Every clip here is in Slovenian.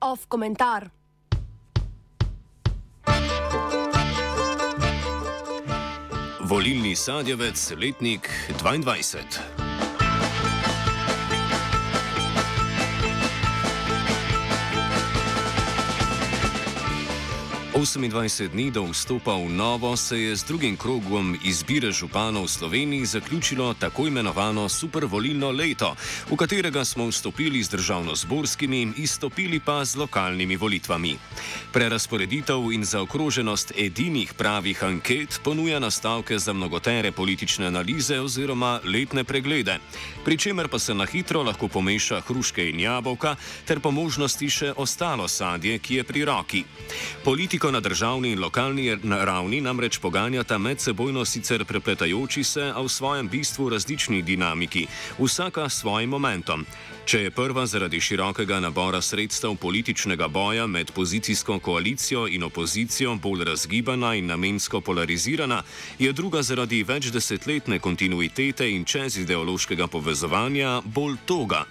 Off komentar. Volilni sadjevec, letnik 22. 28 dni do vstopa v novo se je z drugim krogom izbire županov v Sloveniji zaključilo tako imenovano supervolilno leto, v katerega smo vstopili z državno-zborskimi, izstopili pa z lokalnimi volitvami. Prerasporeditev in zaokroženost edinih pravih anket ponuja nastavke za mnogotere politične analize oziroma letne preglede, pri čemer pa se na hitro lahko pomeša hruške in jabolka, ter po možnosti še ostalo sadje, ki je pri roki. Politik Politiko na državni in lokalni ravni namreč poganjata medsebojno sicer prepletajoči se, a v svojem bistvu različni dinamiki, vsaka s svojim momentom. Če je prva zaradi širokega nabora sredstev političnega boja med pozicijsko koalicijo in opozicijo bolj razgibana in namensko polarizirana, je druga zaradi večdesetletne kontinuitete in čezideološkega povezovanja bolj toga.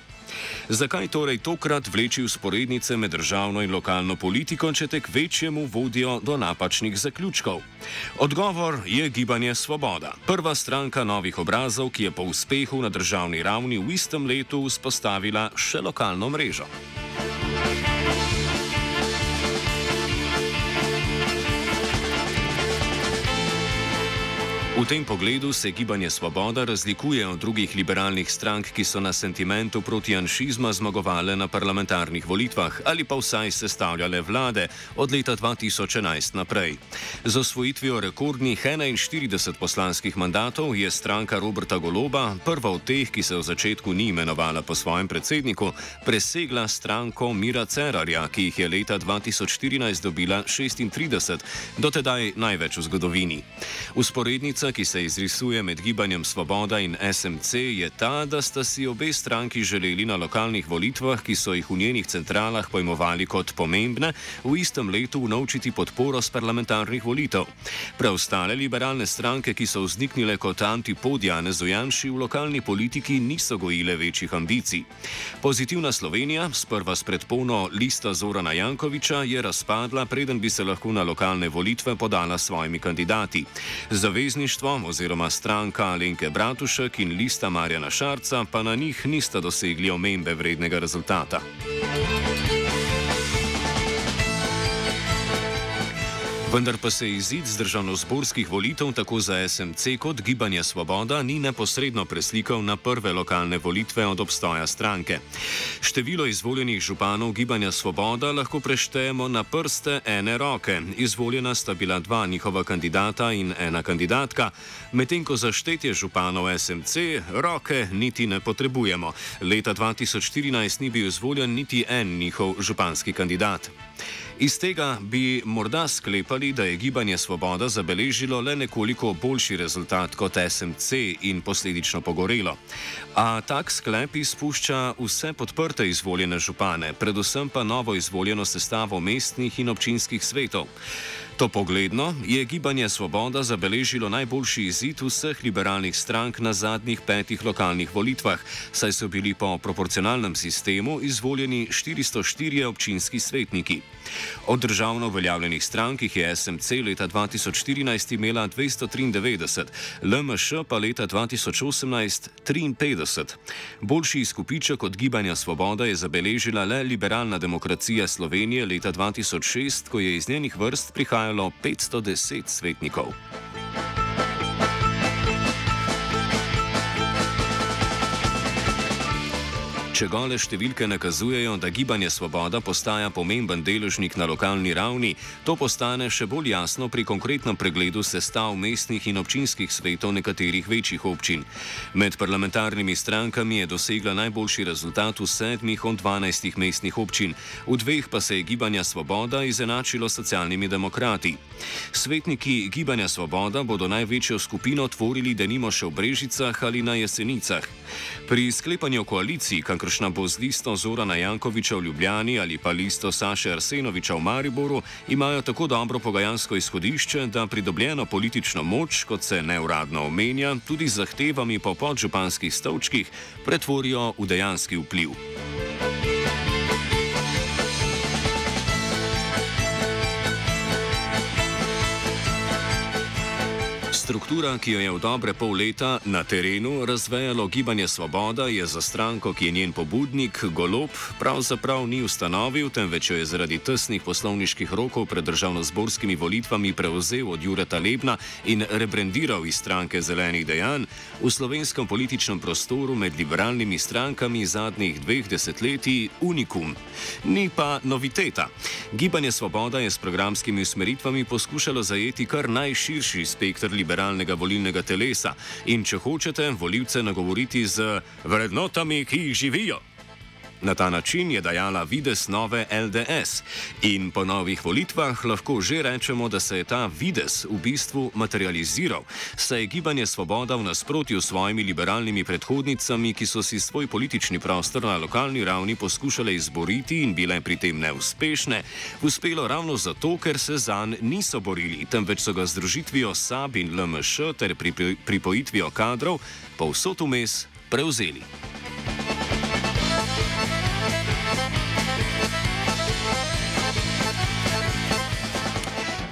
Zakaj torej tokrat vleči usporednice med državno in lokalno politiko, če tek večjemu vodijo do napačnih zaključkov? Odgovor je gibanje Svoboda, prva stranka novih obrazov, ki je po uspehu na državni ravni v istem letu vzpostavila še lokalno mrežo. V tem pogledu se gibanje Svoboda razlikuje od drugih liberalnih strank, ki so na sentimentu proti anšizma zmagovale na parlamentarnih volitvah ali pa vsaj sestavljale vlade od leta 2011 naprej. Z osvojitvijo rekordnih 41 poslanskih mandatov je stranka Roberta Goloba, prva od teh, ki se v začetku ni imenovala po svojem predsedniku, presegla stranko Mira Cerarja, ki jih je leta 2014 dobila 36, dotedaj največ v zgodovini. Usporednica ki se izrisuje med gibanjem Svoboda in SMC, je ta, da sta si obe stranki želeli na lokalnih volitvah, ki so jih v njenih centralah pojmovali kot pomembne, v istem letu unovčiti podporo z parlamentarnih volitev. Preostale liberalne stranke, ki so vzniknile kot antipodjane zojanši v lokalni politiki, niso gojile večjih ambicij. Pozitivna Slovenija, sprva s predpolno lista Zorana Jankoviča, je razpadla, preden bi se lahko na lokalne volitve podala svojimi kandidati. Zavezništvo društvo oziroma stranka Alenke Bratušek in lista Marjana Šarca pa na njih nista dosegli omembe vrednega rezultata. Vendar pa se izid z državno-zborskih volitev tako za SMC kot Gibanje Svoboda ni neposredno preslikal na prve lokalne volitve od obstoja stranke. Število izvoljenih županov Gibanja Svoboda lahko preštejemo na prste ene roke. Izvoljena sta bila dva njihova kandidata in ena kandidatka, medtem ko za štetje županov SMC roke niti ne potrebujemo. Leta 2014 ni bil izvoljen niti en njihov županski kandidat. Iz tega bi morda sklepali, da je gibanje Svoboda zabeležilo le nekoliko boljši rezultat kot SMC in posledično pogorelo. A tak sklep izpušča vse podprte izvoljene župane, predvsem pa novo izvoljeno sestavo mestnih in občinskih svetov. To pogledno je gibanje Svoboda zabeležilo najboljši izid vseh liberalnih strank na zadnjih petih lokalnih volitvah, saj so bili po proporcionalnem sistemu izvoljeni 404 občinski svetniki. Od državno uveljavljenih strank jih je SMC leta 2014 imela 293, LMŠ pa leta 2018 53. Boljši izkupiček od gibanja Svoboda je zabeležila le liberalna demokracija Slovenije leta 2006, ko je iz njenih vrst prihajalo prihajalo 510 svetnikov. Če gole številke nakazujejo, da gibanje Svoboda postaja pomemben deležnik na lokalni ravni, to postane še bolj jasno pri konkretnem pregledu sestav mestnih in občinskih svetov nekaterih večjih občin. Med parlamentarnimi strankami je dosegla najboljši rezultat v sedmih od dvanajstih mestnih občin, v dveh pa se je gibanje Svoboda izenačilo s socialnimi demokrati. Svetniki gibanja Svoboda bodo največjo skupino tvorili denimo še v Brežicah ali na Jesenicah. Pri sklepanju koalicij, kakršna bo z listo Zorana Jankoviča v Ljubljani ali pa listo Saše Arsenoviča v Mariboru, imajo tako dobro pogajansko izhodišče, da pridobljeno politično moč, kot se neuradno omenja, tudi z zahtevami po podžupanskih stolčkih, pretvorijo v dejanski vpliv. Struktura, ki jo je v dobre pol leta na terenu razvejalo Gibanje Svoboda, je za stranko, ki je njen pobudnik, Golob, pravzaprav ni ustanovil, temveč jo je zaradi tesnih poslovniških rokov pred državno-zborskimi volitvami prevzel od Jureta Lebna in rebrandiral iz stranke zelenih dejanj v slovenskem političnem prostoru med liberalnimi strankami zadnjih dveh desetletij unikum. Ni pa noviteta. Gibanje Svoboda je s programskimi usmeritvami poskušalo zajeti kar najširši spektr liberalnih liberalnega volilnega telesa in če hočete voljivce nagovoriti z vrednotami, ki jih živijo. Na ta način je dajala vides nove LDS in po novih volitvah lahko že rečemo, da se je ta vides v bistvu materializiral, saj je gibanje Svoboda v nasprotju s svojimi liberalnimi predhodnicami, ki so si svoj politični prostor na lokalni ravni poskušale izboriti in bile pri tem neuspešne, uspelo ravno zato, ker se zanj niso borili, temveč so ga združitvijo SAB in LMŠ ter pripojitvijo kadrov povsod vmes prevzeli.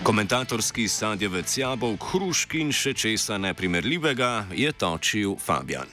Komentatorski sadjevec jabolk, hrušk in še česa neprimerljivega je točil Fabian.